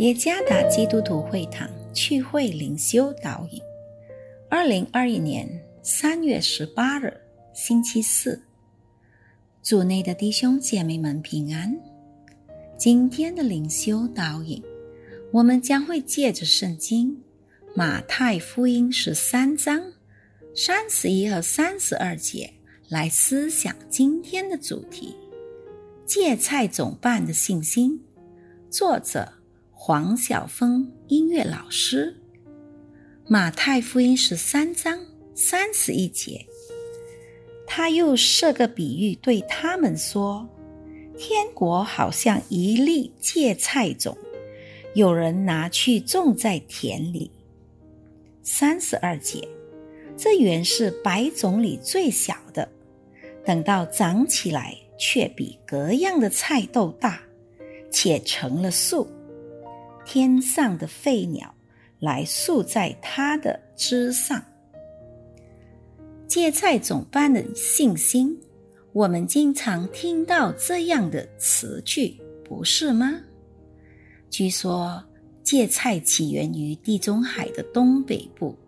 耶加达基督徒会堂聚会灵修导引，二零二一年三月十八日，星期四，主内的弟兄姐妹们平安。今天的灵修导引，我们将会借着圣经马太福音十三章三十一和三十二节来思想今天的主题：芥菜总办的信心。作者。黄晓峰音乐老师，马太福音十三章三十一节，他又设个比喻对他们说：“天国好像一粒芥菜种，有人拿去种在田里。”三十二节，这原是百种里最小的，等到长起来，却比各样的菜豆大，且成了树。天上的飞鸟来宿在它的枝上。芥菜种般的信心，我们经常听到这样的词句，不是吗？据说芥菜起源于地中海的东北部，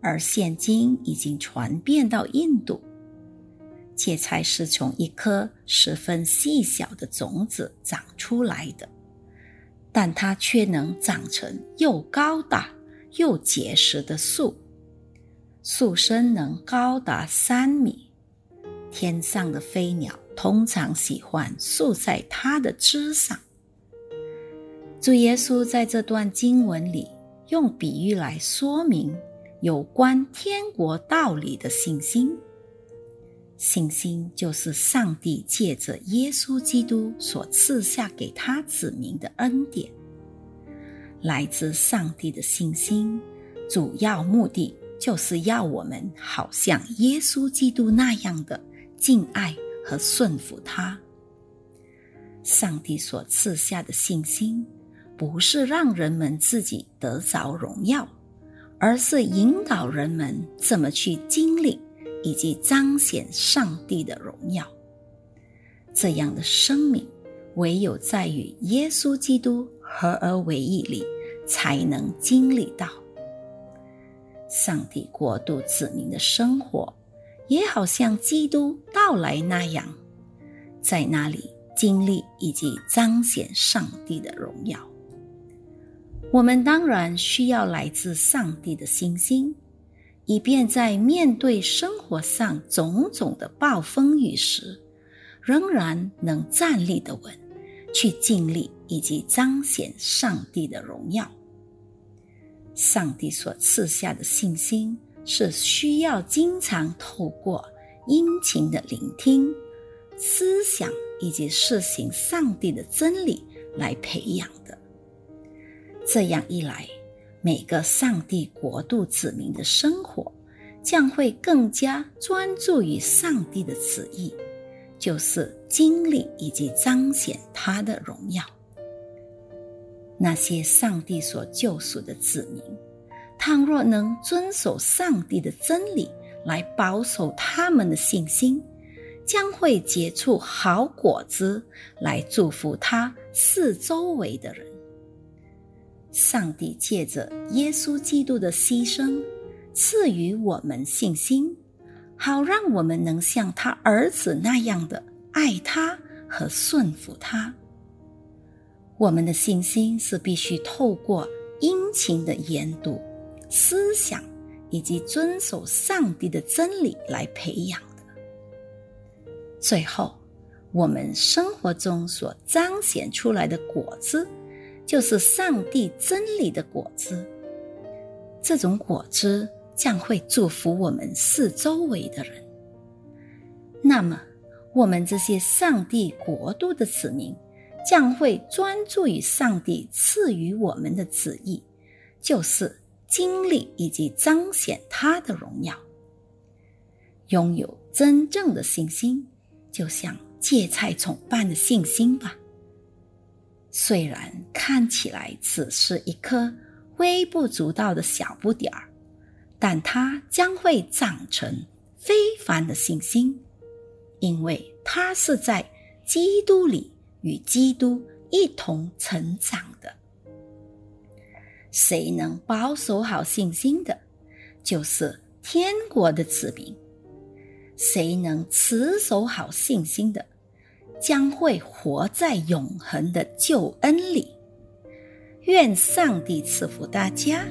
而现今已经传遍到印度。芥菜是从一颗十分细小的种子长出来的。但它却能长成又高大又结实的树，树身能高达三米。天上的飞鸟通常喜欢宿在它的枝上。主耶稣在这段经文里用比喻来说明有关天国道理的信心。信心就是上帝借着耶稣基督所赐下给他子民的恩典。来自上帝的信心，主要目的就是要我们好像耶稣基督那样的敬爱和顺服他。上帝所赐下的信心，不是让人们自己得着荣耀，而是引导人们怎么去经历。以及彰显上帝的荣耀，这样的生命，唯有在与耶稣基督合而为一里，才能经历到。上帝国度子民的生活，也好像基督到来那样，在那里经历以及彰显上帝的荣耀。我们当然需要来自上帝的信心。以便在面对生活上种种的暴风雨时，仍然能站立的稳，去尽力以及彰显上帝的荣耀。上帝所赐下的信心，是需要经常透过殷勤的聆听、思想以及实行上帝的真理来培养的。这样一来。每个上帝国度子民的生活，将会更加专注于上帝的旨意，就是经历以及彰显他的荣耀。那些上帝所救赎的子民，倘若能遵守上帝的真理来保守他们的信心，将会结出好果子来祝福他四周围的人。上帝借着耶稣基督的牺牲，赐予我们信心，好让我们能像他儿子那样的爱他和顺服他。我们的信心是必须透过殷勤的研读、思想以及遵守上帝的真理来培养的。最后，我们生活中所彰显出来的果子。就是上帝真理的果子，这种果子将会祝福我们四周围的人。那么，我们这些上帝国度的子民将会专注于上帝赐予我们的旨意，就是经历以及彰显他的荣耀。拥有真正的信心，就像芥菜种般的信心吧。虽然看起来只是一颗微不足道的小不点儿，但它将会长成非凡的信心，因为它是在基督里与基督一同成长的。谁能保守好信心的，就是天国的子民；谁能持守好信心的，将会活在永恒的救恩里。愿上帝赐福大家。